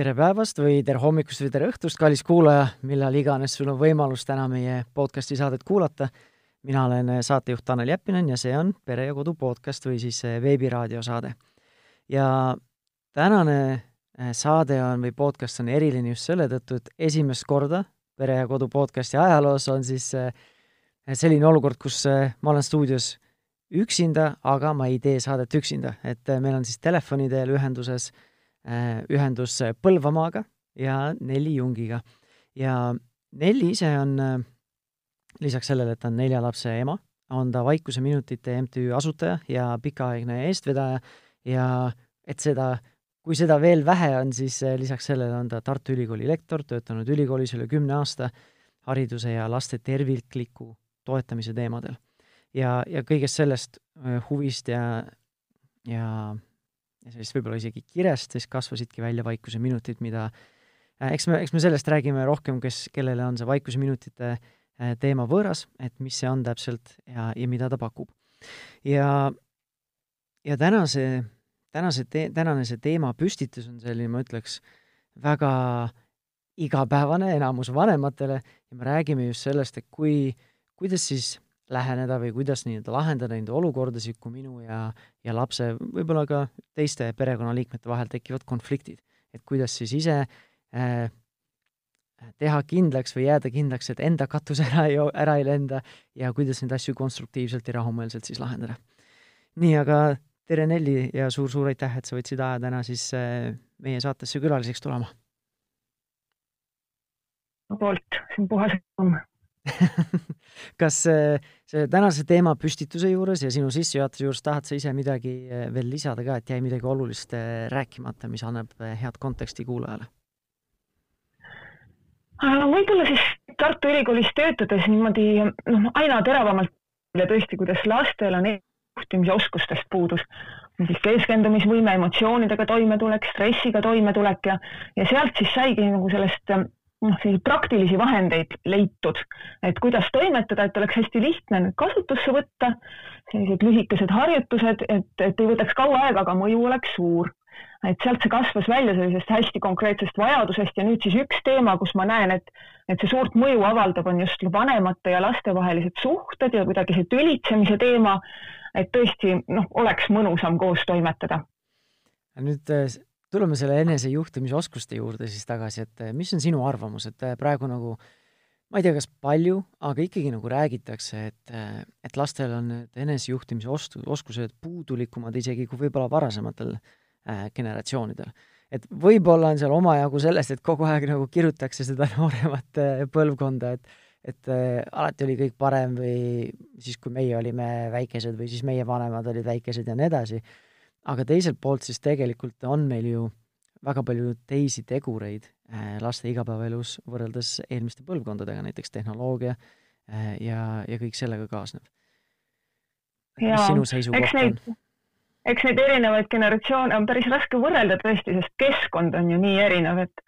tere päevast või tere hommikust või tere õhtust, kallis kuulaja, millal iganes sul on võimalus täna meie podcasti saadet kuulata. mina olen saatejuht Tanel Jeppinen ja see on Pere ja Kodu podcast või siis veebiraadio saade. ja tänane eh, saade on või podcast on eriline just selle tõttu, et esimest korda Pere ja Kodu podcasti ajaloos on siis selline olukord, kus ma olen stuudios üksinda, aga ma ei tee saadet üksinda, et meil on siis telefoni teel ühenduses äh, Äh, ühendus Põlvamaaga ja Nelli Jungiga. ja Nelli ise on, äh, lisaks sellele, et ta on nelja lapse ema, on ta Vaikuseminutite MTÜ asutaja ja pikaaegne eestvedaja ja et seda, kui seda veel vähe on, siis äh, lisaks sellele on ta Tartu Ülikooli lektor, töötanud ülikoolis üle kümne aasta hariduse ja laste tervikliku toetamise teemadel. ja, ja kõigest sellest huvist ja, ja ja sellest võib-olla isegi kirest, siis kasvasidki välja vaikuse minutid, mida äh, eks me, eks me sellest räägime rohkem, kes, kellele on see vaikuse minutite äh, teema võõras, et mis see on täpselt ja, ja mida ta pakub. ja, ja tänase, tänase te-, tänane see teema püstitus on selline, ma ütleks, väga igapäevane enamus vanematele ja me räägime just sellest, et kui, kuidas siis läheneda või kuidas nii-öelda lahendada neid olukordasid, kui minu ja, ja lapse, võib-olla ka teiste perekonnaliikmete vahel tekivad konfliktid. et kuidas siis ise äh, teha kindlaks või jääda kindlaks, et enda katus ära ei, ära ei lenda ja kuidas neid asju konstruktiivselt ja rahumeelselt siis lahendada. nii, aga tere, Nelli, ja suur-suur aitäh, et sa võtsid aja täna siis äh, meie saatesse külaliseks tulema. poolt, see on puhas rõõm kas äh, see tänase teema püstituse juures ja sinu sissejuhatuse juures tahad sa ise midagi äh, veel lisada ka, et jäi midagi olulist äh, rääkimata, mis annab head konteksti kuulajale? võib-olla siis Tartu Ülikoolis töötades niimoodi noh, aina teravamalt ja tõesti, kuidas lastel on juhtimise oskustest puudus, siis keskendumisvõime, emotsioonidega toimetulek, stressiga toimetulek ja, ja sealt siis saigi nagu sellest noh, selliseid praktilisi vahendeid leitud, et kuidas toimetada, et oleks hästi lihtne nüüd kasutusse võtta, sellised lühikesed harjutused, et, et ei võtaks kaua aega, aga mõju oleks suur. et sealt see kasvas välja sellisest hästi konkreetsest vajadusest ja nüüd siis üks teema, kus ma näen, et, et see suurt mõju avaldab, on just vanemate ja laste vahelised suhted ja kuidagi see tülitsemise teema, et tõesti noh, oleks mõnusam koos toimetada. nüüd tuleme selle enesejuhtimisoskuste juurde siis tagasi, et eh, mis on sinu arvamus, et eh, praegu nagu ma ei tea, kas palju, aga ikkagi nagu räägitakse, et, eh, et lastel on need enesejuhtimise ostu-, oskused puudulikumad isegi kui võib-olla varasematel äh, generatsioonidel. et võib-olla on seal omajagu sellest, et kogu aeg nagu kirutakse seda nooremat äh, põlvkonda, et et äh, alati oli kõik parem või siis, kui meie olime väikesed või siis meie vanemad olid väikesed ja nii edasi aga teiselt poolt siis tegelikult on meil ju väga palju teisi tegureid äh, laste igapäevaelus võrreldes eelmiste põlvkondadega, näiteks tehnoloogia äh, ja, ja kõik sellega kaasnev. mis sinu seisukoht on? eks neid erinevaid generatsioone on päris raske võrrelda tõesti, sest keskkond on ju nii erinev, et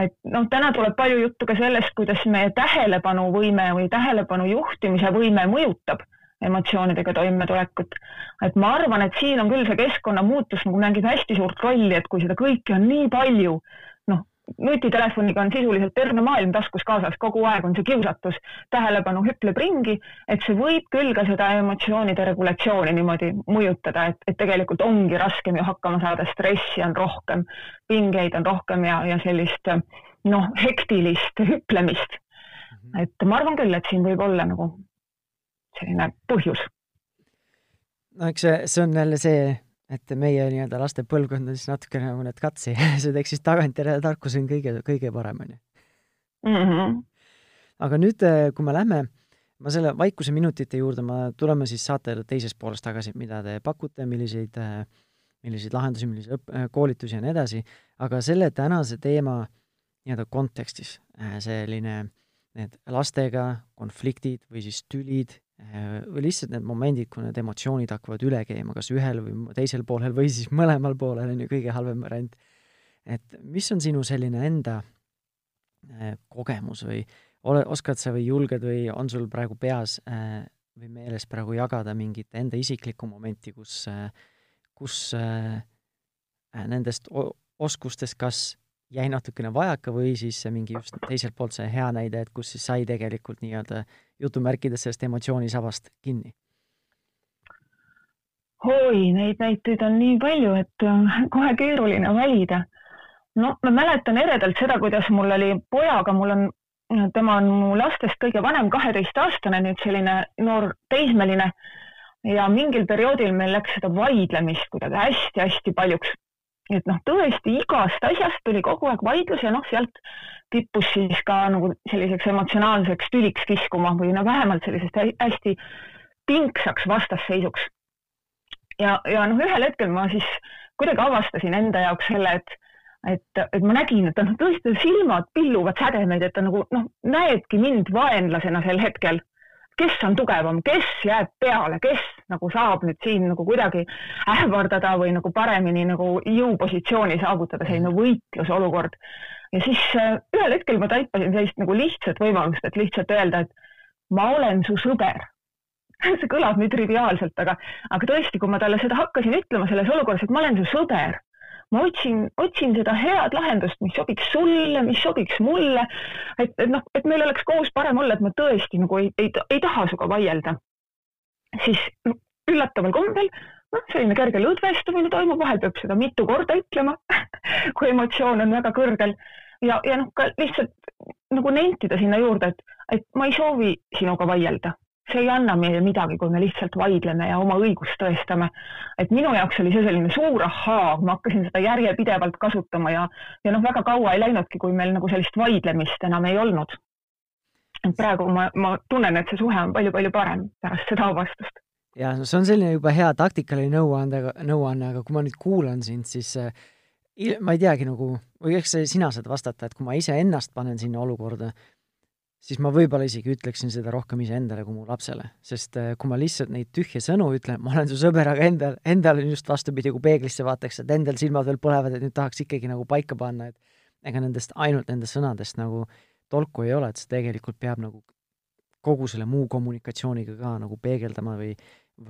et noh, täna tuleb palju juttu ka sellest, kuidas meie tähelepanuvõime või tähelepanu juhtimise võime mõjutab emotsioonidega toimetulekut. et ma arvan, et siin on küll see keskkonnamuutus nagu mängib hästi suurt rolli, et kui seda kõike on nii palju, noh, nutitelefoniga on sisuliselt terve maailm taskus kaasas, kogu aeg on see kiusatus, tähelepanu hüpleb ringi, et see võib küll ka seda emotsioonide regulatsiooni niimoodi mõjutada, et, et tegelikult ongi raskem ju hakkama saada, stressi on rohkem, pingeid on rohkem ja, ja sellist noh, hektilist hüplemist. Mhm. et ma arvan küll, et siin võib olla nagu selline põhjus. no eks see, see on jälle see, et meie nii-öelda laste põlvkond on siis natukene nagu need see teeks siis tagantjärele tarkus on kõige, kõige parem, onju. Mhm. aga nüüd, äh, kui me lähme, ma selle vaikuse minutite juurde, ma, tuleme siis saate teisest poolest tagasi, mida te pakute, milliseid, äh, milliseid lahendusi, milliseid õpp-, äh, koolitusi ja nii edasi, aga selle tänase teema nii-öelda kontekstis selline need lastega konfliktid või siis tülid või lihtsalt need momendid, kui need emotsioonid hakkavad üle käima, kas ühel või teisel poolel või siis mõlemal poolel, on ju kõige halvem variant. et mis on sinu selline enda äh, kogemus või ole, oskad sa või julged või on sul praegu peas äh, või meeles praegu jagada mingit enda isiklikku momenti, kus, kus nendest oskustest kas jäi natukene vajaka või siis mingi just teiselt poolt see hea näide, et kus siis sai tegelikult nii-öelda jutumärkides sellest emotsioonisabast kinni? oi, neid näiteid on nii palju, et äh, kohe keeruline valida. no ma mäletan eredalt seda, kuidas mul oli pojaga, mul on, tema on mu lastest kõige vanem, kaheteistaastane, nüüd selline noor teismeline ja mingil perioodil meil läks seda vaidlemist kuidagi hästi-hästi paljuks. Et noh, tõesti igast asjast tuli kogu aeg vaidlus ja noh, sealt kippus siis ka nagu selliseks emotsionaalseks tüliks kiskuma või no vähemalt sellisest hästi pingsaks vastasseisuks. ja, ja noh, ühel hetkel ma siis kuidagi avastasin enda jaoks selle, et et, et ma nägin, et noh, tõesti silmad pilluvad sädemeid, et ta nagu noh, näebki mind vaenlasena sel hetkel kes on tugevam, kes jääb peale, kes nagu saab nüüd siin nagu kuidagi ähvardada või nagu paremini nagu jõupositsiooni saavutada, selline võitlusolukord. ja siis äh, ühel hetkel ma taipasin sellist nagu lihtsat võimalust, et lihtsalt öelda, et ma olen su sõber see kõlab nii triviaalselt, aga, aga tõesti, kui ma talle seda hakkasin ütlema selles olukorras, et ma olen su sõber, ma otsin, otsin seda head lahendust, mis sobiks sulle, mis sobiks mulle. et, et noh, et meil oleks koos parem olla, et ma tõesti nagu ei, ei, ei taha sinuga vaielda. siis no, üllataval kombel noh, selline kerge lõdvestumine toimub, vahel peab seda mitu korda ütlema kui emotsioon on väga kõrgel ja, ja noh, ka lihtsalt nagu nentida sinna juurde, et, et ma ei soovi sinuga vaielda see ei anna meile midagi, kui me lihtsalt vaidleme ja oma õigust tõestame. et minu jaoks oli see selline suur ahhaa, ma hakkasin seda järjepidevalt kasutama ja, ja noh, väga kaua ei läinudki, kui meil nagu sellist vaidlemist enam ei olnud. et praegu ma, ma tunnen, et see suhe on palju-palju parem pärast seda avastust. ja no see on selline juba hea taktikaline nõuande, nõuanne, aga kui ma nüüd kuulan sind, siis äh, ma ei teagi nagu, või eks sina saad vastata, et kui ma iseennast panen sinna olukorda, siis ma võib-olla isegi ütleksin seda rohkem iseendale kui mu lapsele, sest äh, kui ma lihtsalt neid tühje sõnu ütlen, ma olen su sõber, aga endal, endal on just vastupidi, kui peeglisse vaataks, et endal silmad veel põlevad, et nüüd tahaks ikkagi nagu paika panna, et ega nendest, ainult nendest sõnadest nagu tolku ei ole, et see tegelikult peab nagu kogu selle muu kommunikatsiooniga ka nagu peegeldama või,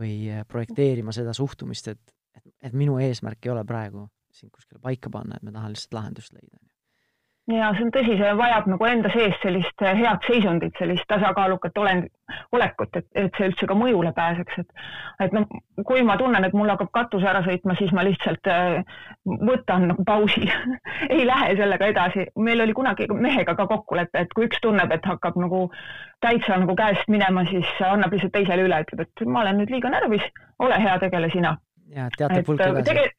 või äh, projekteerima seda suhtumist, et, et, et minu eesmärk ei ole praegu sind kuskile paika panna, et ma tahan lihtsalt lahendust leida ja see on tõsi, see vajab nagu enda sees sellist äh, head seisundit, sellist tasakaalukat olend, olekut, et, et see üldse ka mõjule pääseks, et et noh, kui ma tunnen, et mul hakkab katus ära sõitma, siis ma lihtsalt äh, võtan nagu pausi ei lähe sellega edasi. meil oli kunagi mehega ka kokkulepe, et kui üks tunneb, et hakkab nagu täitsa nagu käest minema, siis annab lihtsalt teisele üle, ütleb, et ma olen nüüd liiga närvis, ole hea, tegele sina. ja teate pulka äh, edasi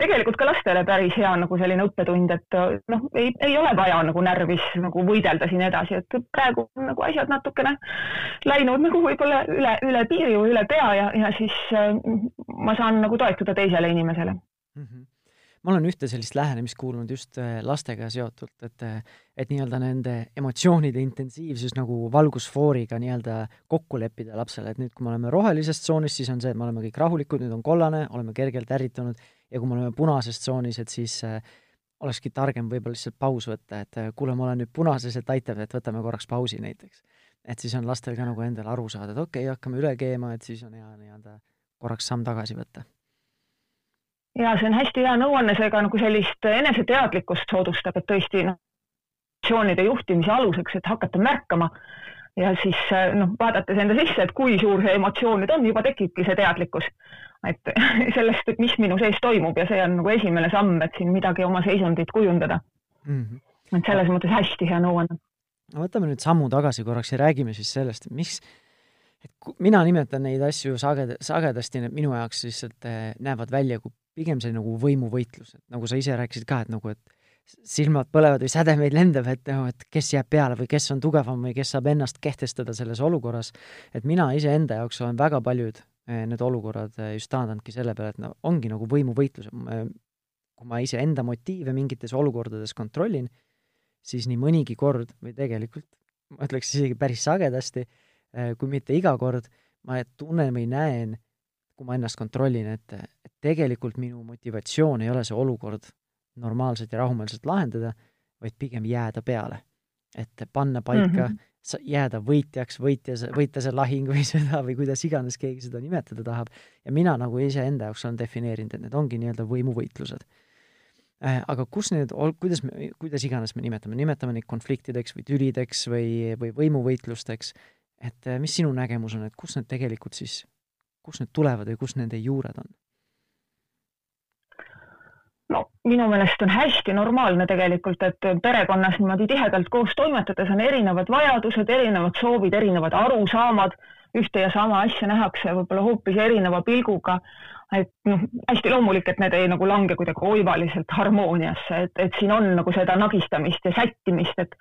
tegelikult ka lastele päris hea nagu selline õppetund, et noh, ei, ei ole vaja nagu närvis nagu võidelda siin edasi, et praegu nagu asjad natukene läinud nagu võib-olla üle, üle piiri või üle pea ja, ja siis äh, ma saan nagu toetuda teisele inimesele mm. -hmm ma olen ühte sellist lähenemist kuulnud just äh, lastega seotult, et, äh, et nii-öelda nende emotsioonide intensiivsus nagu valgusfooriga nii-öelda kokku leppida lapsele, et nüüd, kui me oleme rohelises tsoonis, siis on see, et me oleme kõik rahulikud, nüüd on kollane, oleme kergelt ärritunud ja kui me oleme punases tsoonis, et siis äh, olekski targem võib-olla lihtsalt paus võtta, et äh, kuule, ma olen nüüd punases, et aitab, et võtame korraks pausi näiteks. et siis on lastel ka nagu endal aru saada, et okei okay,, hakkame üle keema, et siis on hea nii-öelda korraks samm tagasi võtta. ja see on hästi hea nõuanne, see ka nagu sellist eneseteadlikkust soodustab, et tõesti noh, emotsioonide juhtimise aluseks, et hakata märkama ja siis äh, noh, vaadates enda sisse, et kui suur see emotsioon nüüd on, juba tekibki see teadlikkus et sellest, et mis minu sees toimub ja see on nagu esimene samm, et siin midagi oma seisundit kujundada mm. -hmm. et selles mõttes hästi hea nõuanne. no võtame nüüd sammu tagasi korraks ja räägime siis sellest, et miks, et mina nimetan neid asju saged-, sagedasti need minu jaoks lihtsalt äh, näevad välja kui pigem see nagu võimuvõitlus, et nagu sa ise rääkisid ka, et nagu, et silmad põlevad või sädemeid lendab, et noh, et kes jääb peale või kes on tugevam või kes saab ennast kehtestada selles olukorras. et mina iseenda jaoks olen väga paljud Eh, need olukorrad eh, just taandunudki selle peale, et no ongi nagu võimuvõitlus, kui ma iseenda motiive mingites olukordades kontrollin, siis nii mõnigi kord või tegelikult ma ütleks isegi päris sagedasti, eh, kui mitte iga kord, ma tunnen või näen, kui ma ennast kontrollin, et, et tegelikult minu motivatsioon ei ole see olukord normaalselt ja rahumeelselt lahendada, vaid pigem jääda peale. et panna paika mm -hmm jääda võitjaks, võitja, võita see lahing või sõda või kuidas iganes keegi seda nimetada tahab. ja mina nagu iseenda jaoks olen defineerinud, et need ongi nii-öelda võimuvõitlused. Äh, aga kus need, kuidas me, kuidas iganes me nimetame, nimetame neid konfliktideks või tülideks või, või võimuvõitlusteks, et äh, mis sinu nägemus on, et kus need tegelikult siis, kust need tulevad või kus nende juured on? No minu meelest on hästi normaalne tegelikult, et perekonnas niimoodi tihedalt koos toimetades on erinevad vajadused, erinevad soovid, erinevad arusaamad, ühte ja sama asja nähakse võib-olla hoopis erineva pilguga. Et noh, hästi loomulik, et need ei nagu lange kuidagi oivaliselt harmooniasse, et, et siin on nagu seda nagistamist ja sättimist, et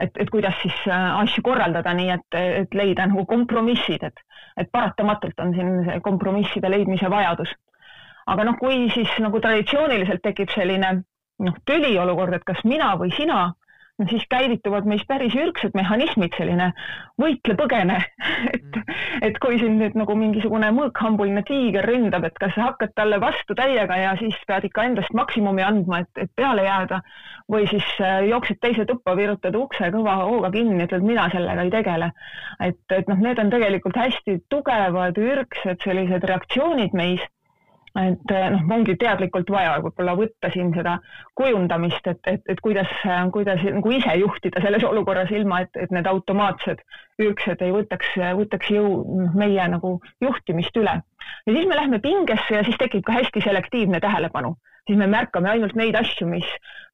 et, et kuidas siis äh, asju korraldada. Nii, et, et leida nagu kompromissid, et, et paratamatult on siin see kompromisside leidmise vajadus. Aga noh, kui siis nagu traditsiooniliselt tekib selline noh, tüliolukord, et kas mina või sina no siis käivituvad meis päris ürgsed mehhanismid, selline võitle-põgene et, et kui siin nüüd nagu mingisugune mõõkhambuline tiiger ründab, et kas sa hakkad talle vastu täiega ja siis pead ikka endast maksimumi andma, et, et peale jääda. Või siis äh, jooksed teise tuppa, virutad ukse kõva hooga kinni, ütled, mina sellega ei tegele. et, et noh, need on tegelikult hästi tugevad ürgsed sellised reaktsioonid meis et eh, noh, ongi teadlikult vaja võib-olla võtta siin seda kujundamist, et, et, et kuidas, kuidas nagu ise juhtida selles olukorras, ilma et, et need automaatsed ürgsed ei võtaks, võtaks jõu meie nagu juhtimist üle. ja siis me lähme pingesse ja siis tekib ka hästi selektiivne tähelepanu siis me märkame ainult neid asju, mis,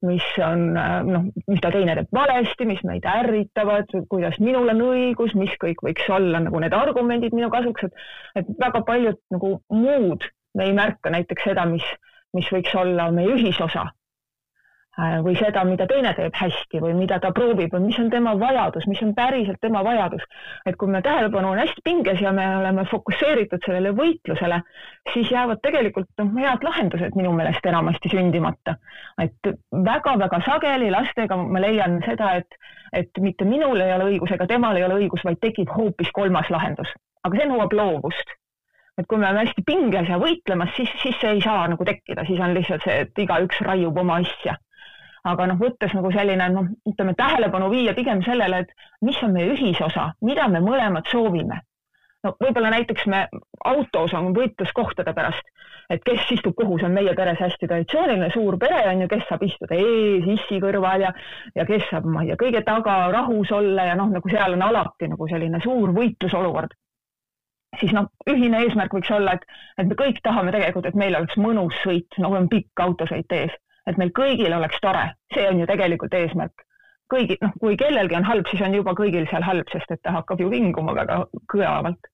mis on noh, mida teine teeb valesti, mis meid ärritavad, kuidas minul on õigus, mis kõik võiks olla nagu need argumendid minu kasuks, et, et väga paljud nagu muud me ei märka näiteks seda, mis, mis võiks olla meie ühisosa äh, või seda, mida teine teeb hästi või mida ta proovib või mis on tema vajadus, mis on päriselt tema vajadus. et kui me tähelepanu on hästi pinges ja me oleme fokusseeritud sellele võitlusele, siis jäävad tegelikult noh, head lahendused minu meelest enamasti sündimata. et väga-väga sageli lastega ma leian seda, et, et mitte minul ei ole õigus ega temal ei ole õigus, vaid tekib hoopis kolmas lahendus. aga see nõuab loovust et kui me oleme hästi pinges ja võitlemas, siis, siis see ei saa nagu tekkida, siis on lihtsalt see, et igaüks raiub oma asja. aga noh, võttes nagu selline noh, ütleme tähelepanu viia pigem sellele, et mis on meie ühisosa, mida me mõlemad soovime. no võib-olla näiteks me autos on võitlus kohtade pärast, et kes istub kuhu, see on meie peres hästi traditsiooniline, suur pere on ju, kes saab istuda ees, issi kõrval ja, ja kes saab, ma ei tea, kõige taga rahus olla ja noh, nagu seal on alati nagu selline suur võitlusolukord siis noh, ühine eesmärk võiks olla, et, et me kõik tahame tegelikult, et meil oleks mõnus sõit, nagu on pikk autosõit ees, et meil kõigil oleks tore, see on ju tegelikult eesmärk. kõigi, noh, kui kellelgi on halb, siis on juba kõigil seal halb, sest et ta hakkab ju vinguma väga kõlavalt.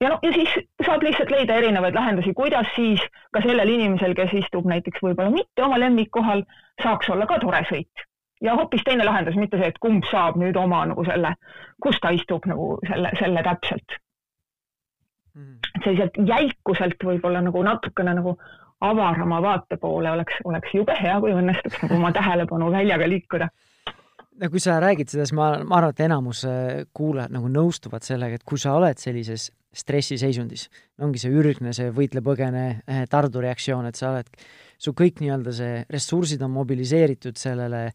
ja noh, ja siis saab lihtsalt leida erinevaid lahendusi, kuidas siis ka sellel inimesel, kes istub näiteks võib-olla mitte oma lemmikkohal, saaks olla ka tore sõit ja hoopis teine lahendus, mitte see, et kumb saab nüüd oma nagu selle, kus ta istub nagu selle, selle täpselt Mm. selliselt jälkuselt võib-olla nagu natukene nagu avarama vaate poole oleks, oleks jube hea, kui õnnestuks nagu oma tähelepanu väljaga liikuda. no kui sa räägid seda, siis ma, ma arvan, et enamus äh, kuulajad nagu nõustuvad sellega, et kui sa oled sellises stressiseisundis, ongi see ürgne, see võitle-põgene äh, tardureaktsioon, et sa oled, su kõik nii-öelda see ressursid on mobiliseeritud sellele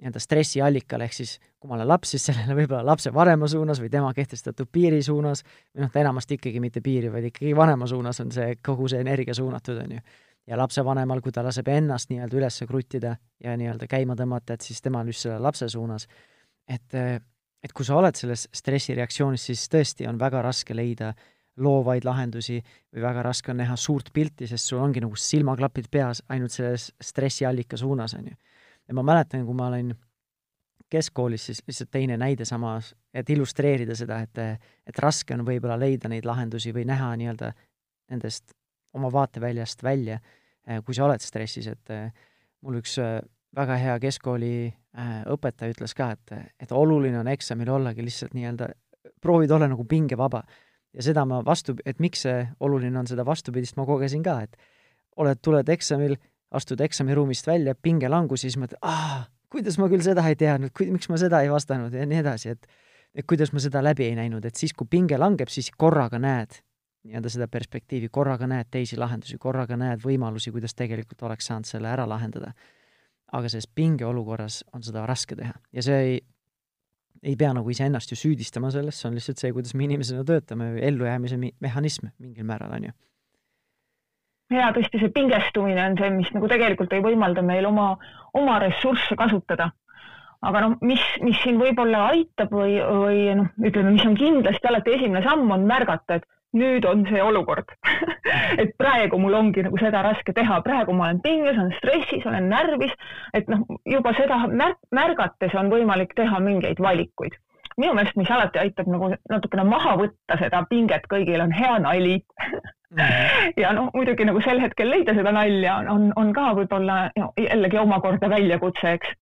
nii-öelda stressiallikale, ehk siis kui ma olen laps, siis sellele võib-olla lapse vanema suunas või tema kehtestatud piiri suunas, või noh, ta enamasti ikkagi mitte piiri, vaid ikkagi vanema suunas on see, kogu see energia suunatud, on ju. ja lapsevanemal, kui ta laseb ennast nii-öelda üles kruttida ja nii-öelda käima tõmmata, et siis tema on just selle lapse suunas. et, et kui sa oled selles stressireaktsioonis, siis tõesti on väga raske leida loovaid lahendusi või väga raske on näha suurt pilti, sest sul ongi nagu silmaklapid peas ainult selles stressiallika suunas, on ju ja ma mäletan, kui ma olin keskkoolis, siis lihtsalt teine näide samas, et illustreerida seda, et, et raske on võib-olla leida neid lahendusi või näha nii-öelda nendest oma vaateväljast välja, kui sa oled stressis, et mul üks väga hea keskkooli õpetaja ütles ka, et, et oluline on eksamil ollagi lihtsalt nii-öelda, proovid olla nagu pingevaba. ja seda ma vastu, et miks see oluline on, seda vastupidist ma kogesin ka, et oled, tuled eksamil astud eksamiruumist välja, pingelangus, siis mõtled, aa, kuidas ma küll seda ei teadnud, miks ma seda ei vastanud ja nii edasi, et et kuidas ma seda läbi ei näinud, et siis, kui pinge langeb, siis korraga näed nii-öelda seda perspektiivi, korraga näed teisi lahendusi, korraga näed võimalusi, kuidas tegelikult oleks saanud selle ära lahendada. aga selles pingeolukorras on seda raske teha ja see ei, ei pea nagu iseennast ju süüdistama selles, see on lihtsalt see, kuidas me inimesena töötame, ellujäämise mehhanism mingil määral, on ju hea tõesti see pingestumine on see, mis nagu tegelikult ei võimalda meil oma, oma ressursse kasutada. Aga noh, mis, mis siin võib-olla aitab või, või noh, ütleme, mis on kindlasti alati esimene samm, on märgata, et nüüd on see olukord. Et praegu mul ongi nagu seda raske teha, praegu ma olen pinges, olen stressis, olen närvis, et noh, juba seda märk märgates on võimalik teha mingeid valikuid. Minu meelest, mis alati aitab nagu natukene maha võtta seda pinget kõigil, on hea nali mhm. ja noh, muidugi nagu sel hetkel leida seda nalja on, on, ka võib-olla no, jällegi omakorda väljakutse, eks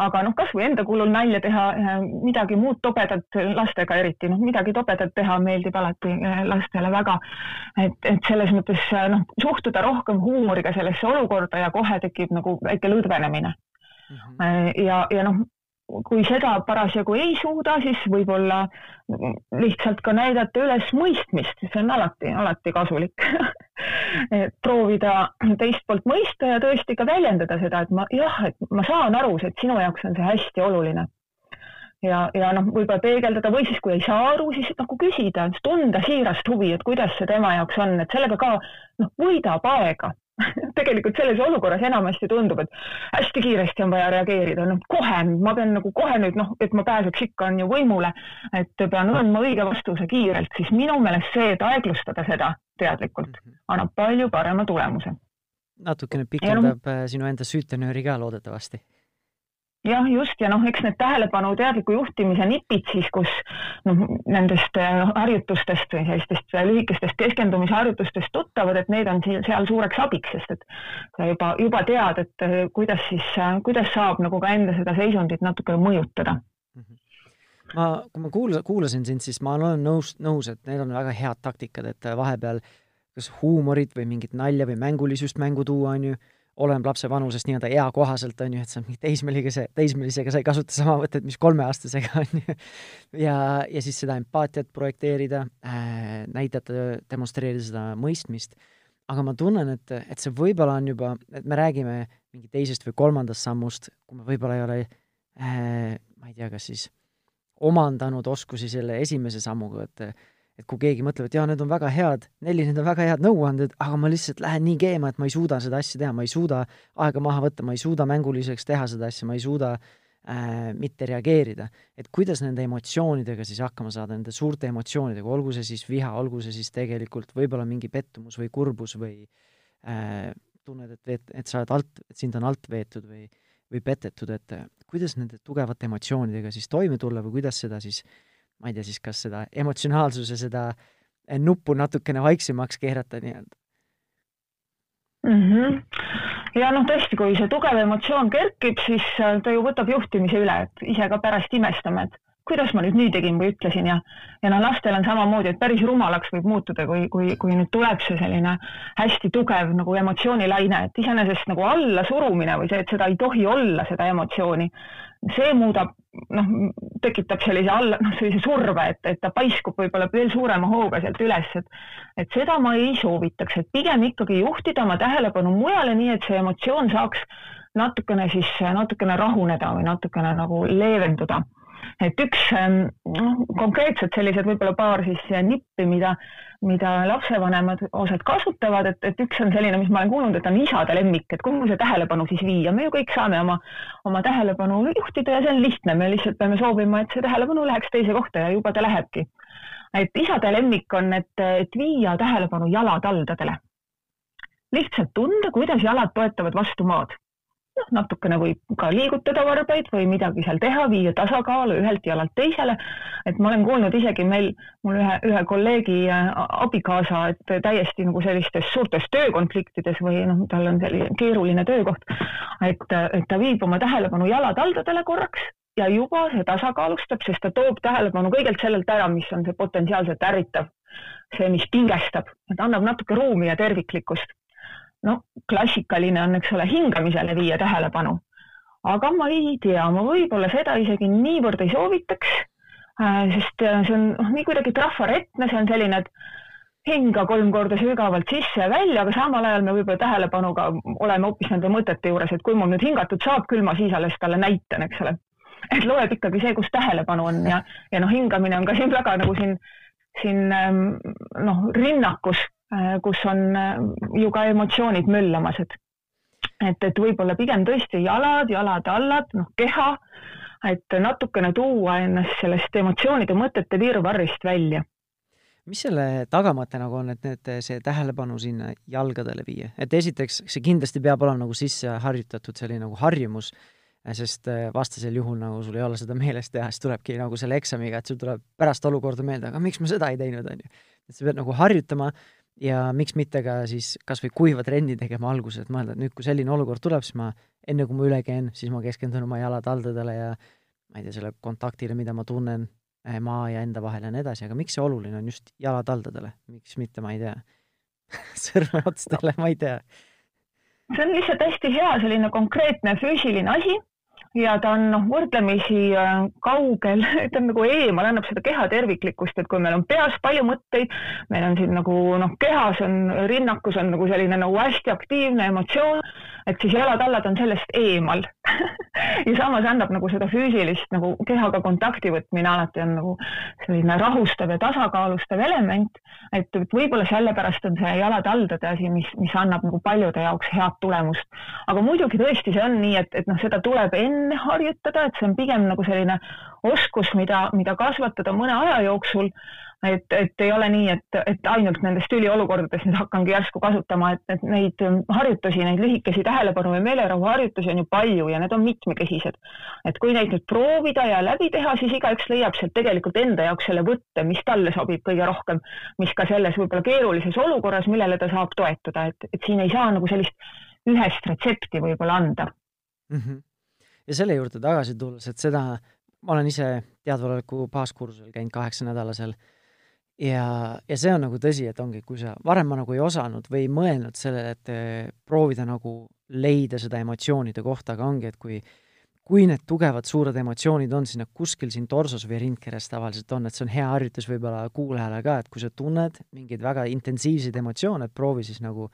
aga noh, kasvõi enda kulul nalja teha, eh, midagi muud tobedat lastega eriti, noh, midagi tobedat teha meeldib alati eh, lastele väga. et, et selles mõttes eh, noh, suhtuda rohkem huumoriga sellesse olukorda ja kohe tekib nagu väike lõdvenemine. -hmm. ja, ja noh, kui seda parasjagu ei suuda, siis võib-olla lihtsalt ka näidata üles mõistmist, see on alati, alati kasulik proovida teist poolt mõista ja tõesti ka väljendada seda, et ma jah, et ma saan aru, et sinu jaoks on see hästi oluline. ja, ja noh, võib-olla peegeldada või siis, kui ei saa aru, siis nagu küsida, tunda siirast huvi, et kuidas see tema jaoks on, et sellega ka noh, võidab aega tegelikult selles olukorras enamasti tundub, et hästi kiiresti on vaja reageerida, noh kohe, ma pean nagu kohe nüüd noh, et ma pääseks ikka on ju võimule, et pean andma õige vastuse kiirelt, siis minu meelest see, et aeglustada seda teadlikult, mhm. annab palju parema tulemuse. natukene pikendab no, äh, sinu enda süütenööri ka loodetavasti jah, just. Ja noh, eks need tähelepanu teadliku juhtimise nipid siis, kus noh, nendest äh, harjutustest või sellistest äh, lühikestest keskendumise harjutustest tuttavad, et need on seal suureks abiks, sest et sa juba, juba tead, et äh, kuidas siis, kuidas saab nagu ka enda seda seisundit natuke mõjutada. Mhm. ma, kui ma kuulasin, kuulasin sind, siis ma olen nõus, nõus, et need on väga head taktikad, et vahepeal kas huumorit või mingit nalja või mängulisust mängu tuua, on ju oleneb lapse vanusest nii-öelda eakohaselt, on ju, et sa mingi teismeliga, teismelisega sa ei kasuta sama võtet, mis kolmeaastasega, on ju. ja, ja siis seda empaatiat projekteerida äh,, näidata, demonstreerida seda mõistmist, aga ma tunnen, et, et see võib-olla on juba, et me räägime mingi teisest või kolmandast sammust, kui me võib-olla ei ole äh,, ma ei tea, kas siis omandanud oskusi selle esimese sammuga, et et kui keegi mõtleb, et jaa, need on väga head, Nelli, need on väga head nõuanded, aga ma lihtsalt lähen nii keema, et ma ei suuda seda asja teha, ma ei suuda aega maha võtta, ma ei suuda mänguliseks teha seda asja, ma ei suuda äh, mitte reageerida. et kuidas nende emotsioonidega siis hakkama saada, nende suurte emotsioonidega, olgu see siis viha, olgu see siis tegelikult võib-olla mingi pettumus või kurbus või äh, tunned, et veet-, et sa oled alt, et sind on alt veetud või, või petetud, et kuidas nende tugevate emotsioonidega siis toime tulla või kuidas seda siis äh, ma ei tea siis, kas seda emotsionaalsuse seda eh, nuppu natukene vaiksemaks keerata nii-öelda mm. -hmm. ja noh, tõesti, kui see tugev emotsioon kerkib, siis äh, ta ju võtab juhtimise üle, et ise ka pärast imestame, et kuidas ma nüüd nii tegin või ütlesin ja, ja noh, lastel on samamoodi, et päris rumalaks võib muutuda, kui, kui, kui nüüd tuleb see selline hästi tugev nagu emotsioonilaine, et iseenesest nagu allasurumine või see, et seda ei tohi olla, seda emotsiooni, see muudab, noh, tekitab sellise alla, noh, sellise surve, et, et ta paiskub võib-olla veel suurema hooga sealt üles, et et seda ma ei soovitaks, et pigem ikkagi juhtida oma tähelepanu mujale, nii et see emotsioon saaks natukene siis, natukene rahuneda või natukene nagu leevenduda et üks ähm, noh, konkreetselt sellised võib-olla paar siis nippi, mida, mida lapsevanemad osad kasutavad, et, et üks on selline, mis ma olen kuulnud, et on isade lemmik, et kuhu see tähelepanu siis viia, me ju kõik saame oma, oma tähelepanu juhtida ja see on lihtne, me lihtsalt peame soovima, et see tähelepanu läheks teise kohta ja juba ta lähebki. et isade lemmik on, et, et viia tähelepanu jalataldadele. lihtsalt tunda, kuidas jalad toetavad vastu maad natukene võib ka liigutada varbaid või midagi seal teha, viia tasakaalu ühelt jalalt teisele. et ma olen kuulnud isegi meil, mul ühe, ühe kolleegi äh, abikaasa, et täiesti nagu sellistes suurtes töökonfliktides või noh, tal on selline keeruline töökoht, et, et ta viib oma tähelepanu jalataldadele korraks ja juba see tasakaalustab, sest ta toob tähelepanu kõigelt sellelt ära, mis on see potentsiaalselt ärritav, see, mis pingestab, et annab natuke ruumi ja terviklikkust no klassikaline on, eks ole, hingamisele viia tähelepanu. aga ma ei tea, ma võib-olla seda isegi niivõrd ei soovitaks, äh, sest äh, see on noh, nii kuidagi trafaretne, see on selline, et hinga kolm korda sügavalt sisse ja välja, aga samal ajal me võib-olla tähelepanuga oleme hoopis nende mõtete juures, et kui mul nüüd hingatud saab küll, ma siis alles talle näitan, eks ole. et loeb ikkagi see, kus tähelepanu on ja, ja noh, hingamine on ka siin väga nagu siin, siin ähm, noh, rinnakus kus on ju ka emotsioonid möllamas, et et, et võib-olla pigem tõesti jalad, jalad-allad, noh, keha, et natukene tuua ennast sellest emotsioonide mõtete virvarrist välja. Mis selle tagamõte nagu on, et need, see tähelepanu sinna jalgadele viia, et esiteks see kindlasti peab olema nagu sisse harjutatud selline nagu harjumus, sest vastasel juhul nagu sul ei ole seda meeles teha, siis tulebki nagu selle eksamiga, et sul tuleb pärast olukorda meelde, aga miks ma seda ei teinud, on ju. et sa pead nagu harjutama ja miks mitte ka siis kas või kuiva trenni tegema alguses, et mõelda, et nüüd, kui selline olukord tuleb, siis ma enne, kui ma üle käin, siis ma keskendun oma jalad-haldadele ja ma ei tea, selle kontaktile, mida ma tunnen eh, maa ja enda vahel ja nii edasi, aga miks see oluline on just jalad-haldadele, miks mitte, ma ei tea sõrmeotstele, ma ei tea. see on lihtsalt hästi hea selline konkreetne füüsiline asi ja ta on noh, võrdlemisi äh, kaugel, ta on nagu eemal, annab seda keha terviklikkust, et kui meil on peas palju mõtteid, meil on siin nagu noh, kehas on, rinnakus on nagu selline nagu hästi aktiivne emotsioon, et siis jalad-allad on sellest eemal ja samas annab nagu seda füüsilist nagu kehaga kontakti võtmine alati on nagu selline rahustav ja tasakaalustav element, et võib-olla sellepärast on see jalad-haldade asi, mis, mis annab nagu paljude jaoks head tulemust. aga muidugi tõesti, see on nii, et, et noh, seda tuleb enne harjutada, et see on pigem nagu selline oskus, mida, mida kasvatada mõne aja jooksul et, et ei ole nii, et, et ainult nendes tüliolukordades nüüd hakkangi järsku kasutama, et, et neid harjutusi, neid lühikesi tähelepanu ja meelerahu harjutusi on ju palju ja need on mitmekesised. et kui neid nüüd proovida ja läbi teha, siis igaüks leiab sealt tegelikult enda jaoks selle võtte, mis talle sobib kõige rohkem, mis ka selles võib-olla keerulises olukorras, millele ta saab toetuda, et, et siin ei saa nagu sellist ühest retsepti võib-olla anda mm. -hmm. Ja selle juurde tagasi tulles, et seda, ma olen ise teadvaloleku baaskursusel käinud kaheksanädalasel ja, ja see on nagu tõsi, et ongi, kui sa, varem ma nagu ei osanud või ei mõelnud sellele, et eh, proovida nagu leida seda emotsioonide kohta, aga ongi, et kui kui need tugevad suured emotsioonid on sinna kuskil siin torsos või rindkeres tavaliselt on, et see on hea harjutus võib-olla kuulajale ka, et kui sa tunned mingeid väga intensiivseid emotsioone, proovi siis nagu,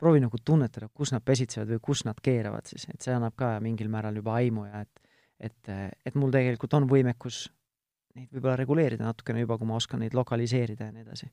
proovi nagu tunnetada, kus nad pesitsevad või kus nad keeravad siis, et see annab ka mingil määral juba aimu ja et et, et mul tegelikult on võimekus neid võib-olla reguleerida natukene juba, kui ma oskan neid lokaliseerida ja nii edasi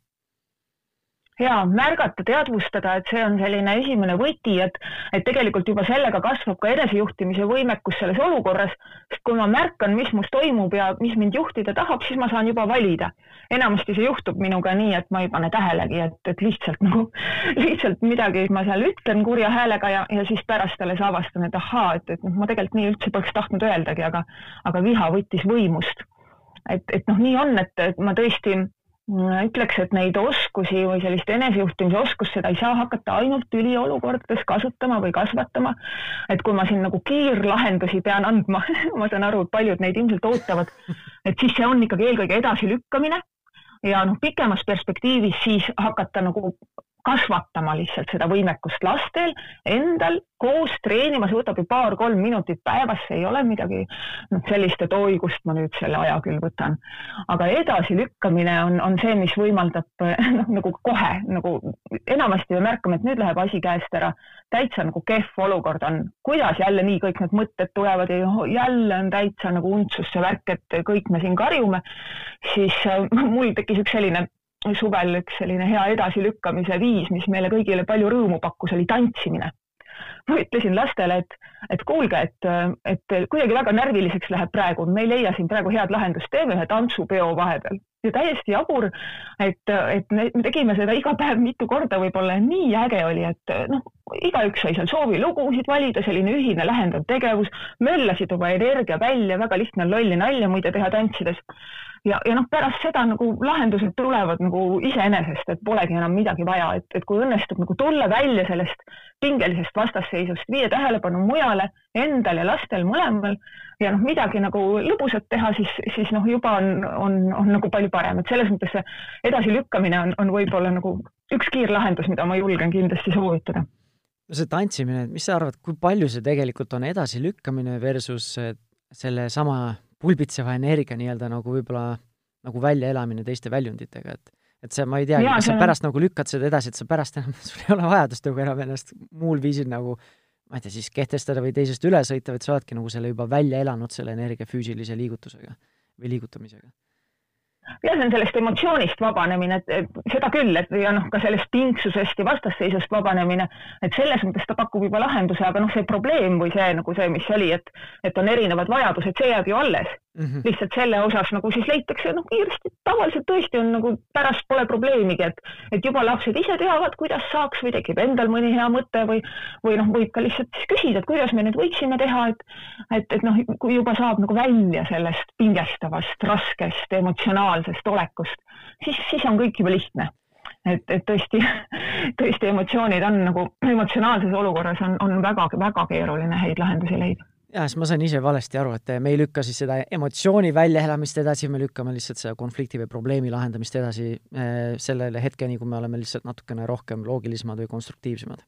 ja märgata, teadvustada, et see on selline esimene võti, et, et tegelikult juba sellega kasvab ka enesejuhtimise võimekus selles olukorras, sest kui ma märkan, mis must toimub ja mis mind juhtida tahab, siis ma saan juba valida. enamasti see juhtub minuga nii, et ma ei pane tähelegi, et, et lihtsalt nagu, lihtsalt midagi ma seal ütlen kurja häälega ja, ja siis pärast alles avastan, et ahaa, et, et noh, ma tegelikult nii üldse poleks tahtnud öeldagi, aga, aga viha võttis võimust et, et noh, nii on, et, et ma tõesti ütleks, et neid oskusi või sellist enesejuhtimise oskust, seda ei saa hakata ainult üliolukordades kasutama või kasvatama. et kui ma siin nagu kiirlahendusi pean andma ma saan aru, et paljud neid ilmselt ootavad, et siis see on ikkagi eelkõige edasilükkamine ja noh, pikemas perspektiivis siis hakata nagu kasvatama lihtsalt seda võimekust lastel endal koos treenima, see võtab ju paar-kolm minutit päevas, see ei ole midagi noh, sellist, et oi, kust ma nüüd selle aja küll võtan. aga edasilükkamine on, on see, mis võimaldab noh, nagu kohe nagu enamasti me märkame, et nüüd läheb asi käest ära, täitsa nagu kehv olukord on, kuidas jälle nii kõik need mõtted tulevad ja jälle on täitsa nagu untsus see värk, et kõik me siin karjume, siis äh, mul tekkis üks selline suvel üks selline hea edasilükkamise viis, mis meile kõigile palju rõõmu pakkus, oli tantsimine. ma ütlesin lastele, et, et kuulge, et, et kuidagi väga närviliseks läheb praegu, me ei leia siin praegu head lahendust, teeme ühe tantsupeo vahepeal. Ja täiesti jabur, et, et me tegime seda iga päev mitu korda võib-olla nii äge oli, et noh, igaüks sai seal soovilugusid valida, selline ühine lähendav tegevus, möllasid oma energia välja, väga lihtne on lolli nalja muide teha tantsides. Ja, ja noh, pärast seda nagu lahendused tulevad nagu iseenesest, et polegi enam midagi vaja, et, et kui õnnestub nagu tulla välja sellest pingelisest vastasseisust, viia tähelepanu mujale, endal ja lastel mõlemal ja noh, midagi nagu lõbusat teha, siis, siis noh, juba on, on, on nagu palju parem, et selles mõttes see edasilükkamine on, on võib-olla nagu üks kiirlahendus, mida ma julgen kindlasti soovitada. No see tantsimine, mis sa arvad, kui palju see tegelikult on edasilükkamine versus sellesama pulbitseva energia nii-öelda nagu võib-olla nagu väljaelamine teiste väljunditega, et et see, ma ei teagi, kas sa pärast nagu lükkad seda edasi, et sa pärast enam, sul ei ole vajadust nagu enam ennast muul viisil nagu ma ei tea, siis kehtestada või teisest üle sõita, vaid sa oledki nagu selle juba välja elanud, selle energia füüsilise liigutusega või liigutamisega ja see on sellest emotsioonist vabanemine, et seda küll, et ja noh, ka sellest pingsusest ja vastasseisust vabanemine, et selles mõttes ta pakub juba lahenduse, aga noh, see probleem või see nagu see, mis oli, et, et on erinevad vajadused, see jääb ju alles mm. -hmm. lihtsalt selle osas nagu siis leitakse noh, kiiresti, tavaliselt tõesti on nagu pärast pole probleemigi, et, et juba lapsed ise teavad, kuidas saaks või tekib endal mõni hea mõte või, või noh, võib ka lihtsalt siis küsida, et kuidas me nüüd võiksime teha, et, et, et noh, kui juba saab nagu välja sellest pingestavast, raskest, emotsionaalsest olekust, siis, siis on kõik juba lihtne. Et, et tõesti, tõesti emotsioonid on nagu emotsionaalses olukorras on, on väga-väga keeruline häid lahendusi leida. Ja siis ma sain ise valesti aru, et me ei lükka siis seda emotsiooni väljaelamist edasi, me lükkame lihtsalt seda konflikti või probleemi lahendamist edasi äh, sellele hetkeni, kui me oleme lihtsalt natukene rohkem loogilisemad või konstruktiivsemad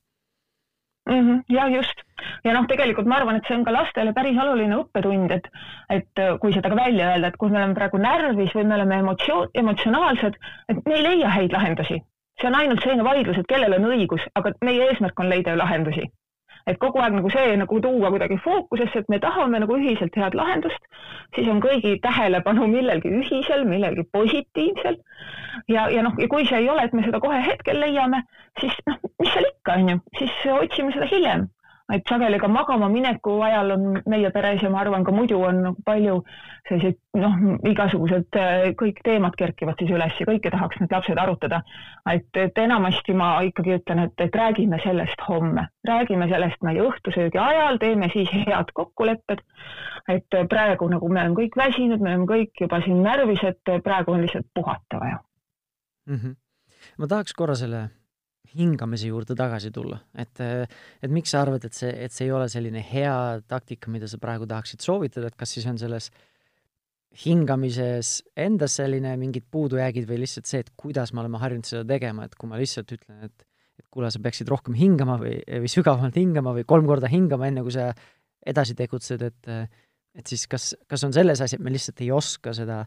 mm. -hmm, ja just ja noh, tegelikult ma arvan, et see on ka lastele päris oluline õppetund, et, et äh, kui seda ka välja öelda, et kui me oleme praegu närvis või me oleme emotsioon, emotsionaalsed, et me ei leia häid lahendusi. see on ainult selline vaidlus, et kellel on õigus, aga meie eesmärk on leida ju lahendusi et kogu aeg nagu see nagu tuua kuidagi fookusesse, et me tahame nagu ühiselt head lahendust, siis on kõigi tähelepanu millelgi ühisel, millelgi positiivsel. ja, ja noh, ja kui see ei ole, et me seda kohe hetkel leiame, siis noh, mis seal ikka, on ju, siis otsime seda hiljem et sageli ka magama mineku ajal on meie peres ja ma arvan, ka muidu on nagu palju selliseid noh, igasugused äh, kõik teemad kerkivad siis üles ja kõike tahaks need lapsed arutada. et, et enamasti ma ikkagi ütlen, et, et räägime sellest homme, räägime sellest meie õhtusöögi ajal, teeme siis head kokkulepped. et praegu nagu me oleme kõik väsinud, me oleme kõik juba siin närvis, et praegu on lihtsalt puhata vaja mm. -hmm. ma tahaks korra selle hingamise juurde tagasi tulla, et, et miks sa arvad, et see, et see ei ole selline hea taktika, mida sa praegu tahaksid soovitada, et kas siis on selles hingamises endas selline mingid puudujäägid või lihtsalt see, et kuidas me oleme harjunud seda tegema, et kui ma lihtsalt ütlen, et et kuule, sa peaksid rohkem hingama või, või sügavamalt hingama või kolm korda hingama, enne kui sa edasi tegutsed, et et siis kas, kas on selles asi, et me lihtsalt ei oska seda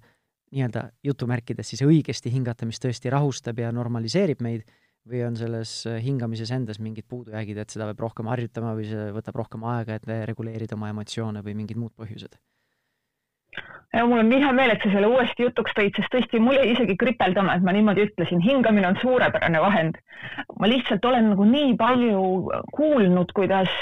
nii-öelda jutumärkides siis õigesti hingata, mis tõesti rahustab ja normaliseerib meid või on selles äh, hingamises endas mingid puudujäägid, et seda peab rohkem harjutama või see võtab rohkem aega, et reguleerida oma emotsioone või mingid muud põhjused? Ja mul on nii hea meel, et sa selle uuesti jutuks tõid, sest tõesti, mul jäi isegi kripeldama, et ma niimoodi ütlesin, hingamine on suurepärane vahend. ma lihtsalt olen nagu nii palju kuulnud, kuidas,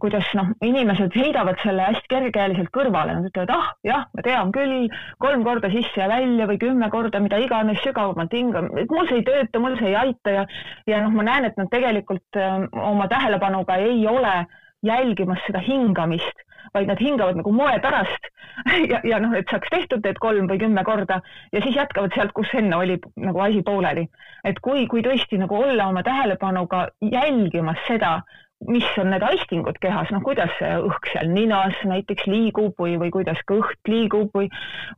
kuidas noh, inimesed heidavad selle hästi kergekäeliselt kõrvale, nad ütlevad, ah jah, ma tean küll, kolm korda sisse ja välja või kümme korda, mida iganes sügavamalt hingama, et mul see ei tööta, mul see ei aita ja, ja noh, ma näen, et nad tegelikult ähm, oma tähelepanuga ei ole jälgimas seda hingamist vaid nad hingavad nagu moe pärast ja, ja noh, et saaks tehtud need kolm või kümme korda ja siis jätkavad sealt, kus enne oli nagu asi pooleli. et kui, kui tõesti nagu olla oma tähelepanuga jälgimas seda, mis on need aistingud kehas, noh, kuidas õhk seal ninas näiteks liigub või, või kuidas kõht liigub või,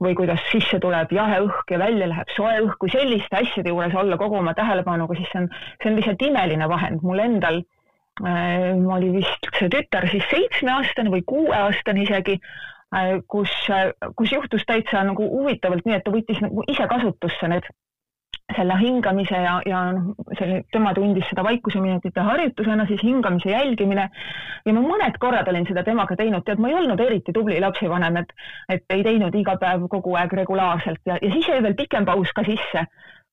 või kuidas sisse tuleb jahe õhk ja välja läheb soe õhk, kui selliste asjade juures olla kogu oma tähelepanuga, siis see on, see on lihtsalt imeline vahend. mul endal Äh, oli vist see tütar siis seitsmeaastane või kuueaastane isegi, kus, äh, kus juhtus täitsa nagu huvitavalt nii, et ta võttis nagu ise kasutusse need selle hingamise ja, ja noh, selle, tema tundis seda vaikuseminutite harjutusena, siis hingamise jälgimine. ja ma mõned korrad olin seda temaga teinud, tead, ma ei olnud eriti tubli lapsevanem, et, et ei teinud iga päev kogu aeg regulaarselt ja, ja siis jäi veel pikem paus ka sisse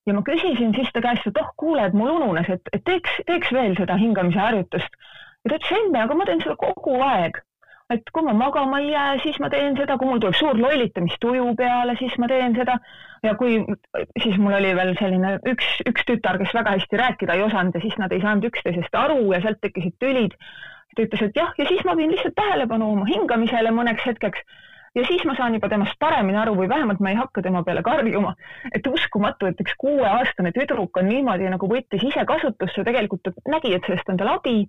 ja ma küsisin siis ta käest, et oh, kuule, et mul ununes, et, et teeks, teeks veel seda hingamise harjutust. ja ta ütles, emme, aga ma teen seda kogu aeg. Et kui ma magama ei jää, siis ma teen seda, kui mul tuleb suur lollitamistuju peale, siis ma teen seda. ja kui, siis mul oli veel selline üks, üks tütar, kes väga hästi rääkida ei osanud ja siis nad ei saanud üksteisest aru ja sealt tekkisid tülid. ta ütles, et jah, ja siis ma viin lihtsalt tähelepanu oma hingamisele mõneks hetkeks ja siis ma saan juba temast paremini aru või vähemalt ma ei hakka tema peale karjuma. et uskumatu, et üks kuueaastane tüdruk on niimoodi nagu võttis ise kasutusse, tegelikult ta nägi, et sellest on tal abi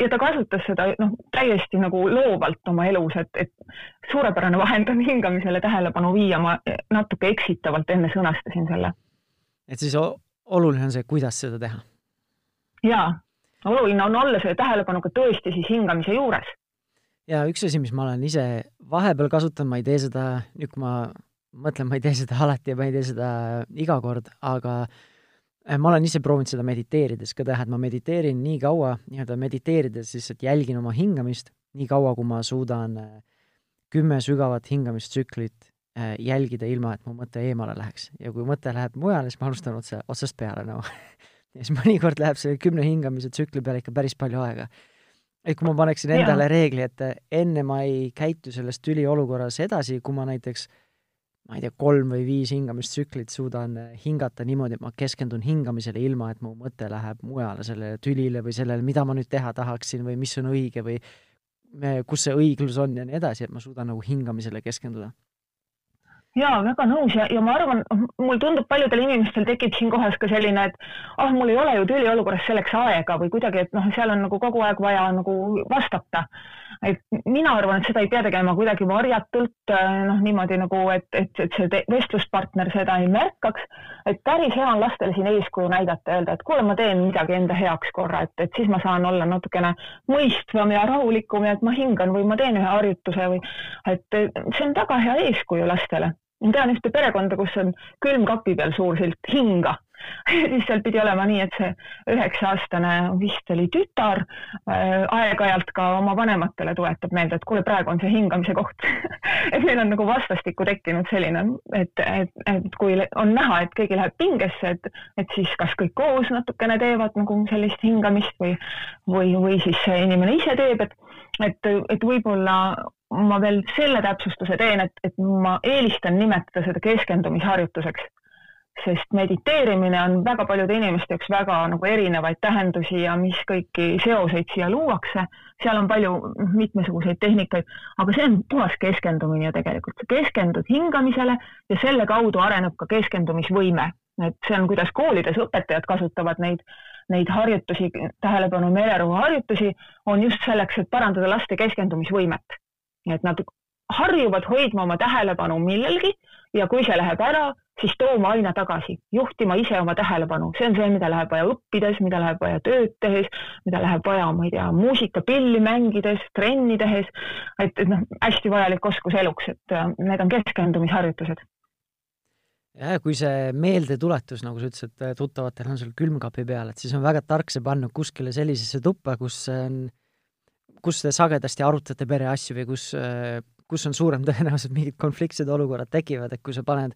ja ta kasutas seda noh, täiesti nagu loovalt oma elus, et, et suurepärane vahend on hingamisele tähelepanu viia, ma natuke eksitavalt enne sõnastasin selle. et siis oluline on see, kuidas seda teha? jaa, oluline on olla selle tähelepanuga tõesti siis hingamise juures ja üks asi, mis ma olen ise vahepeal kasutanud, ma ei tee seda, nüüd kui ma mõtlen, ma ei tee seda alati ja ma ei tee seda iga kord, aga äh, ma olen ise proovinud seda mediteerides ka teha, et ma mediteerin nii kaua, nii-öelda mediteerides lihtsalt jälgin oma hingamist, nii kaua, kui ma suudan äh, kümme sügavat hingamistsüklit äh, jälgida, ilma et mu mõte eemale läheks. ja kui mõte läheb mujale, siis ma alustan otse, otsast peale nagu no. ja siis mõnikord läheb selle kümne hingamise tsükli peale ikka päris palju aega. et kui ma paneksin endale ja. reegli, et enne ma ei käitu selles tüliolukorras edasi, kui ma näiteks ma ei tea, kolm või viis hingamistsüklit suudan hingata niimoodi, et ma keskendun hingamisele, ilma et mu mõte läheb mujale, sellele tülile või sellele, mida ma nüüd teha tahaksin või mis on õige või kus see õiglus on ja nii edasi, et ma suudan nagu hingamisele keskenduda jaa, väga nõus ja, ja ma arvan, mul tundub, paljudel inimestel tekib siin kohas ka selline, et ah mul ei ole ju tüliolukorras selleks aega või kuidagi, et noh, seal on nagu kogu aeg vaja nagu vastata et mina arvan, et seda ei pea tegema kuidagi varjatult, noh niimoodi nagu, et, et, et see vestluspartner seda ei märkaks. et päris hea on lastele siin eeskuju näidata, öelda, et kuule, ma teen midagi enda heaks korra, et, et siis ma saan olla natukene mõistvam ja rahulikum ja et ma hingan või ma teen ühe harjutuse või et see on väga hea eeskuju lastele. Ma tean ühte perekonda, kus on külmkapi peal suur silt hinga. Siis seal pidi olema nii, et see üheksa-aastane vist oli tütar äh, aeg-ajalt ka oma vanematele tuletab meelde, et kuule, praegu on see hingamise koht. Et neil on nagu vastastikku tekkinud selline, et, et, et kui on näha, et keegi läheb pingesse, et, et siis kas kõik koos natukene teevad nagu sellist hingamist või, või, või siis inimene ise teeb, et, et, et võib-olla ma veel selle täpsustuse teen, et, et ma eelistan nimetada seda keskendumisharjutuseks sest mediteerimine on väga paljude inimeste jaoks väga nagu erinevaid tähendusi ja mis kõiki seoseid siia luuakse. seal on palju mitmesuguseid tehnikaid, aga see on puhas keskendumine ju tegelikult. sa keskendud hingamisele ja selle kaudu areneb ka keskendumisvõime. et see on, kuidas koolides õpetajad kasutavad neid, neid harjutusi, tähelepanu meelerahu harjutusi, on just selleks, et parandada laste keskendumisvõimet. Et nad harjuvad hoidma oma tähelepanu millelgi ja kui see läheb ära, siis tooma aina tagasi, juhtima ise oma tähelepanu, see on see, mida läheb vaja õppides, mida läheb vaja tööd tehes, mida läheb vaja, ma ei tea, muusikapilli mängides, trenni tehes. et, et noh, hästi vajalik oskus eluks, et äh, need on keskendumisharjutused. ja kui see meeldetuletus, nagu sa ütlesid, äh, tuttavatel on sul külmkapi peal, et siis on väga tark see panna kuskile sellisesse tuppa, kus on, kus te sagedasti arutate pereasju või kus äh, kus on suurem tõenäosus, et mingid konfliktsed olukorrad tekivad, et kui sa paned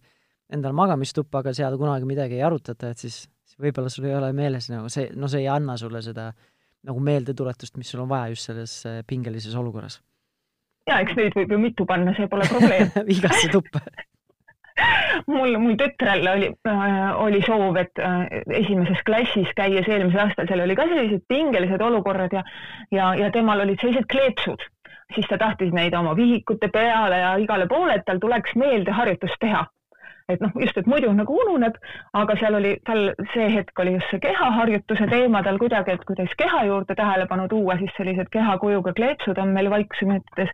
endale magamistuppa, aga seal kunagi midagi ei arutata, et siis, võib-olla sul ei ole meeles nagu see, no see ei anna sulle seda nagu meeldetuletust, mis sul on vaja just selles äh, pingelises olukorras. ja eks neid võib ju mitu panna, see pole probleem igasse tuppa mul, mul tütrel oli äh,, oli soov, et äh, esimeses klassis käies eelmisel aastal, seal oli ka sellised pingelised olukorrad ja, ja, ja temal olid sellised kleepsud siis ta tahtis neid oma vihikute peale ja igale poole, et tal tuleks meelde harjutust teha. Et noh, just, et muidu nagu ununeb, aga seal oli tal see hetk oli just see kehaharjutuse teema tal kuidagi, et kuidas keha juurde tähelepanu tuua, siis sellised kehakujuga kleepsud on meil vaiksemõttes,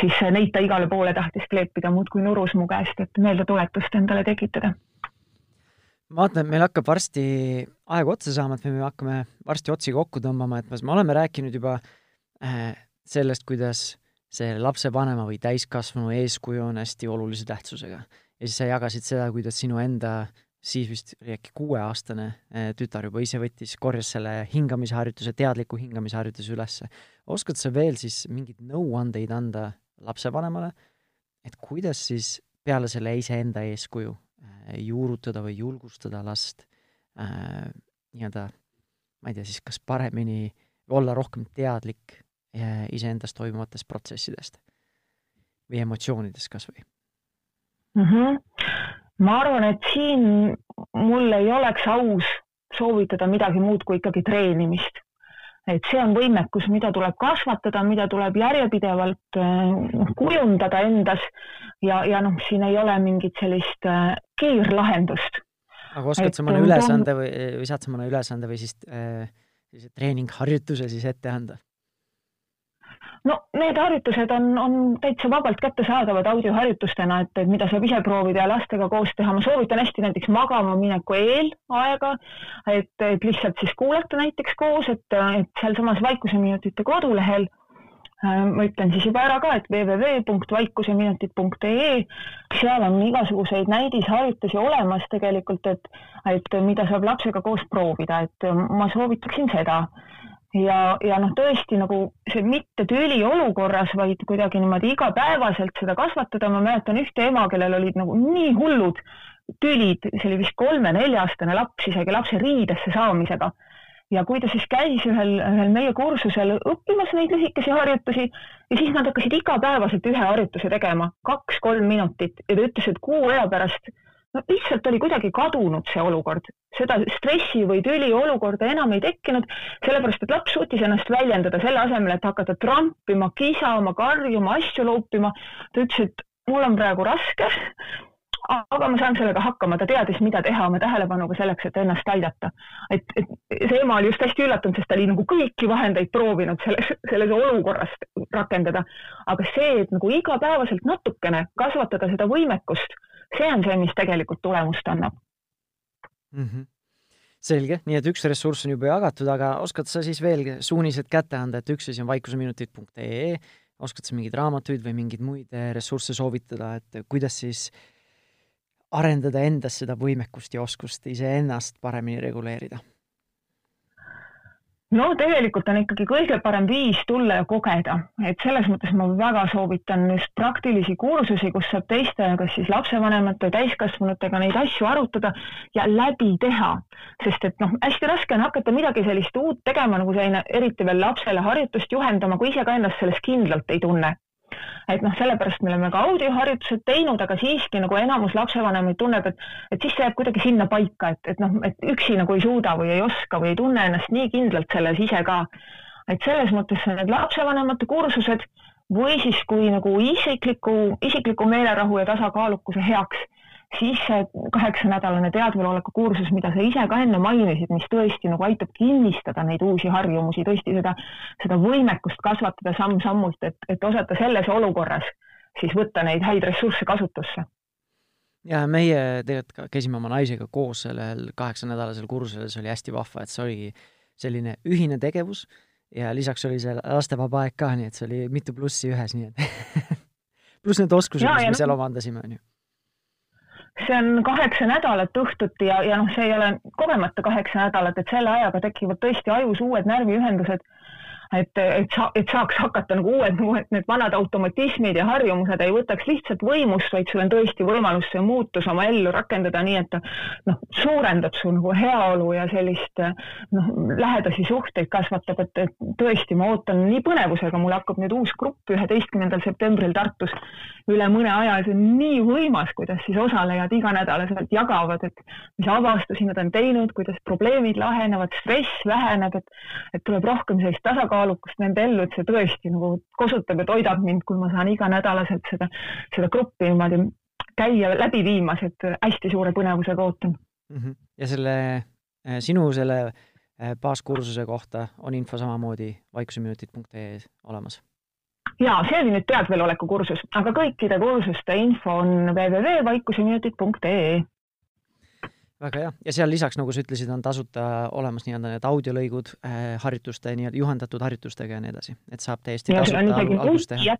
siis neid ta igale poole tahtis kleepida, muudkui nurus mu käest, et meeldetuletust endale tekitada ma vaatan, et meil hakkab varsti aeg otsa saama, et me hakkame varsti otsi kokku tõmbama, et me oleme rääkinud juba äh, sellest, kuidas see lapsevanema või täiskasvanu eeskuju on hästi olulise tähtsusega. Ja siis sa jagasid seda, kuidas sinu enda siis vist oli äkki kuueaastane eh, tütar juba ise võttis, korjas selle hingamisharjutuse, teadliku hingamisharjutuse ülesse. oskad sa veel siis mingeid nõuandeid anda lapsevanemale, et kuidas siis peale selle iseenda eeskuju äh, juurutada või julgustada last äh, nii-öelda, ma ei tea siis, kas paremini olla rohkem teadlik iseendas toimuvatest protsessidest või emotsioonidest kas või mm? -hmm. ma arvan, et siin mul ei oleks aus soovitada midagi muud kui ikkagi treenimist. et see on võimekus, mida tuleb kasvatada, mida tuleb järjepidevalt äh, kujundada endas ja, ja noh, siin ei ole mingit sellist äh, kiirlahendust. aga oskad sa mõne ülesande või, või saad sa mõne ülesande või siis äh, treeningharjutuse siis ette anda? No need harjutused on, on täitsa vabalt kättesaadavad audioharjutustena, et, et mida saab ise proovida ja lastega koos teha. ma soovitan hästi näiteks magama mineku eel aega, et, et lihtsalt siis kuulata näiteks koos, et, et sealsamas Vaikuseminutite kodulehel äh, ma ütlen siis juba ära ka, et www.vaikuseminutid.ee, seal on igasuguseid näidisharjutusi olemas tegelikult, et, et mida saab lapsega koos proovida, et ma soovitaksin seda ja, ja noh, tõesti nagu see mitte tüli olukorras, vaid kuidagi niimoodi igapäevaselt seda kasvatada, ma mäletan ühte ema, kellel olid nagu nii hullud tülid, see oli vist kolme-nelja-aastane laps isegi lapse riidesse saamisega. ja kui ta siis käis ühel, ühel meie kursusel õppimas neid lühikesi harjutusi ja siis nad hakkasid igapäevaselt ühe harjutuse tegema, kaks-kolm minutit ja ta ütles, et kuu aja pärast no lihtsalt oli kuidagi kadunud see olukord, seda stressi või tüli olukorda enam ei tekkinud, sellepärast et laps suutis ennast väljendada selle asemel, et hakata trampima, kisama, karjuma, asju loopima. ta ütles, et mul on praegu raske, aga ma saan sellega hakkama, ta teadis, mida teha oma tähelepanuga selleks, et ennast aidata. et, et see ema oli just hästi üllatunud, sest ta oli nagu kõiki vahendeid proovinud selles, selles olukorras rakendada. aga see, et nagu igapäevaselt natukene kasvatada seda võimekust see on see, mis tegelikult tulemust annab mm. -hmm. selge, nii et üks ressurss on juba jagatud, aga oskad sa siis veel suunised kätte anda, et üks asi on vaikuseminutid.ee, oskad sa mingeid raamatuid või mingeid muid eh, ressursse soovitada, et kuidas siis arendada endas seda võimekust ja oskust iseennast paremini reguleerida? No tegelikult on ikkagi kõige parem viis tulla ja kogeda, et selles mõttes ma väga soovitan just praktilisi kursusi, kus saab teiste, kas siis lapsevanemate, täiskasvanutega neid asju arutada ja läbi teha. sest et noh, hästi raske on hakata midagi sellist uut tegema, nagu selline eriti veel lapsele harjutust juhendama, kui ise ka ennast selles kindlalt ei tunne et noh, sellepärast me oleme ka audioharjutused teinud, aga siiski nagu enamus lapsevanemaid tunneb, et, et siis see jääb kuidagi sinna paika, et, et noh, et üksi nagu ei suuda või ei oska või ei tunne ennast nii kindlalt selles ise ka. et selles mõttes need lapsevanemate kursused või siis kui nagu isikliku, isikliku meelerahu ja tasakaalukuse heaks siis see kaheksanädalane teadveloleku kursus, mida sa ise ka enne mainisid, mis tõesti nagu aitab kinnistada neid uusi harjumusi, tõesti seda, seda võimekust kasvatada samm-sammult, et, et osata selles olukorras siis võtta neid häid ressursse kasutusse. ja meie tegelikult käisime oma naisega koos sellel kaheksanädalasel kursusel, see oli hästi vahva, et see oligi selline ühine tegevus ja lisaks oli see lastevaba aeg ka, nii et see oli mitu plussi ühes, nii et pluss need oskused, mis me seal omandasime, on ju see on kaheksa nädalat õhtuti ja, ja noh, see ei ole kogemata kaheksa nädalat, et selle ajaga tekivad tõesti ajus uued närviühendused et, et sa, et saaks hakata nagu uued, uued need vanad automatismid ja harjumused ei võtaks lihtsalt võimust, vaid sul on tõesti võimalus see muutus oma ellu rakendada nii, et noh, suurendab su nagu heaolu ja sellist noh, lähedasi suhteid kasvatab, et, et tõesti, ma ootan nii põnevusega, mul hakkab nüüd uus grupp üheteistkümnendal septembril Tartus üle mõne aja, see on nii võimas, kuidas siis osalejad iganädalaselt jagavad, et mis avastusi nad on teinud, kuidas probleemid lahenevad, stress väheneb, et, et tuleb rohkem sellist tasakaalu tasakaalukust nende ellu, et see tõesti nagu kosutab ja toidab mind, kui ma saan iganädalaselt seda, seda gruppi niimoodi käia läbi viimas, et hästi suure põnevusega ootan mm. -hmm. ja selle äh, sinu selle äh, baaskursuse kohta on info samamoodi vaikuseminutid.ee olemas? ja see oli nüüd teadveloleku kursus, aga kõikide kursuste info on www.vaikuseminutid.ee väga hea, ja seal lisaks, nagu sa ütlesid, on tasuta olemas nii-öelda need audiolõigud äh, harjutuste, nii-öelda juhendatud harjutustega ja nii edasi, et saab täiesti ja, tasuta al algust teha.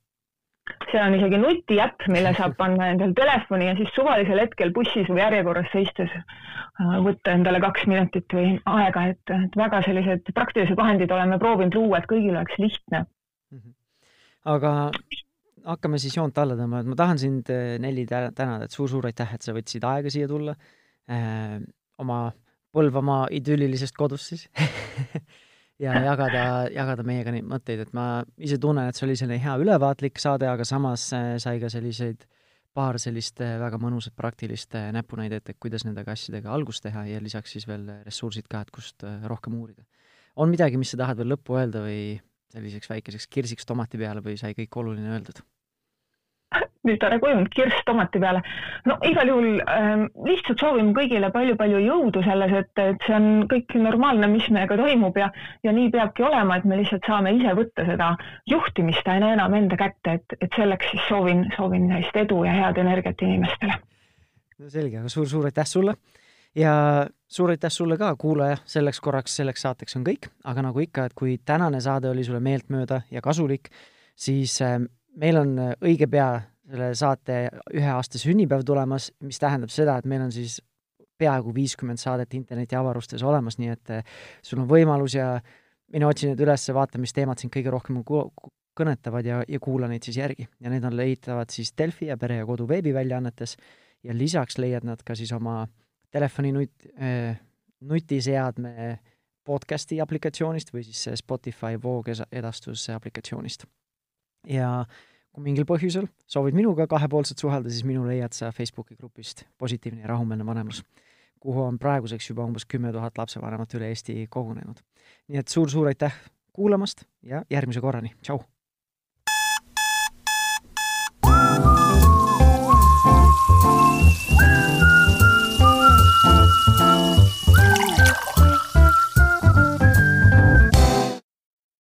seal on isegi nutiäpp, mille saab panna endale telefoni ja siis suvalisel hetkel bussis või järjekorras seistes äh, võtta endale kaks minutit või aega, et, et väga sellised praktilised vahendid oleme proovinud luua, et kõigil oleks lihtne. -hmm. aga hakkame siis joont alla tõmbama, et ma tahan sind, äh, Nelli, tänada, et suur-suur aitäh, et sa võtsid aega siia tulla oma Põlvamaa idüllilisest kodust siis ja jagada, jagada meiega neid mõtteid, et ma ise tunnen, et see oli selline hea ülevaatlik saade, aga samas äh, sai ka selliseid paar sellist äh, väga mõnusat praktilist äh, näpunäidet, et kuidas nende asjadega algust teha ja lisaks siis veel ressursid ka, et kust rohkem uurida. on midagi, mis sa tahad veel lõppu öelda või selliseks väikeseks kirsiks tomati peale või sai kõik oluline öeldud? Nüüd tore kujund, kirss tomati peale. no igal juhul äh, lihtsalt soovime kõigile palju-palju jõudu selles, et, et see on kõik normaalne, mis meiega toimub ja, ja nii peabki olema, et me lihtsalt saame ise võtta seda juhtimist aina enam enda kätte, et, et selleks siis soovin, soovin sellist edu ja head energiat inimestele. no selge, aga suur-suur aitäh sulle ja suur aitäh sulle ka, kuulaja, selleks korraks, selleks saateks on kõik, aga nagu ikka, et kui tänane saade oli sulle meeltmööda ja kasulik, siis äh, meil on õige pea selle saate üheaastase sünnipäev tulemas, mis tähendab seda, et meil on siis peaaegu viiskümmend saadet internetiavarustes olemas, nii et äh, sul on võimalus ja mina otsin need üles, vaatan, mis teemad sind kõige rohkem kõnetavad ja, ja kuula neid siis järgi. ja need on leitavad siis Delfi ja Pere ja Kodu veebiväljaannetes ja lisaks leiad nad ka siis oma telefoni nut- äh,, nutiseadme podcasti aplikatsioonist või siis Spotify voogedastuse aplikatsioonist. ja kui mingil põhjusel soovid minuga kahepoolselt suhelda, siis minu leiad sa Facebooki grupist Positiivne ja rahumeelne vanemlus, kuhu on praeguseks juba umbes kümme tuhat lapsevanemat üle Eesti kogunenud. nii et suur-suur aitäh kuulamast ja järgmise korrani, tšau!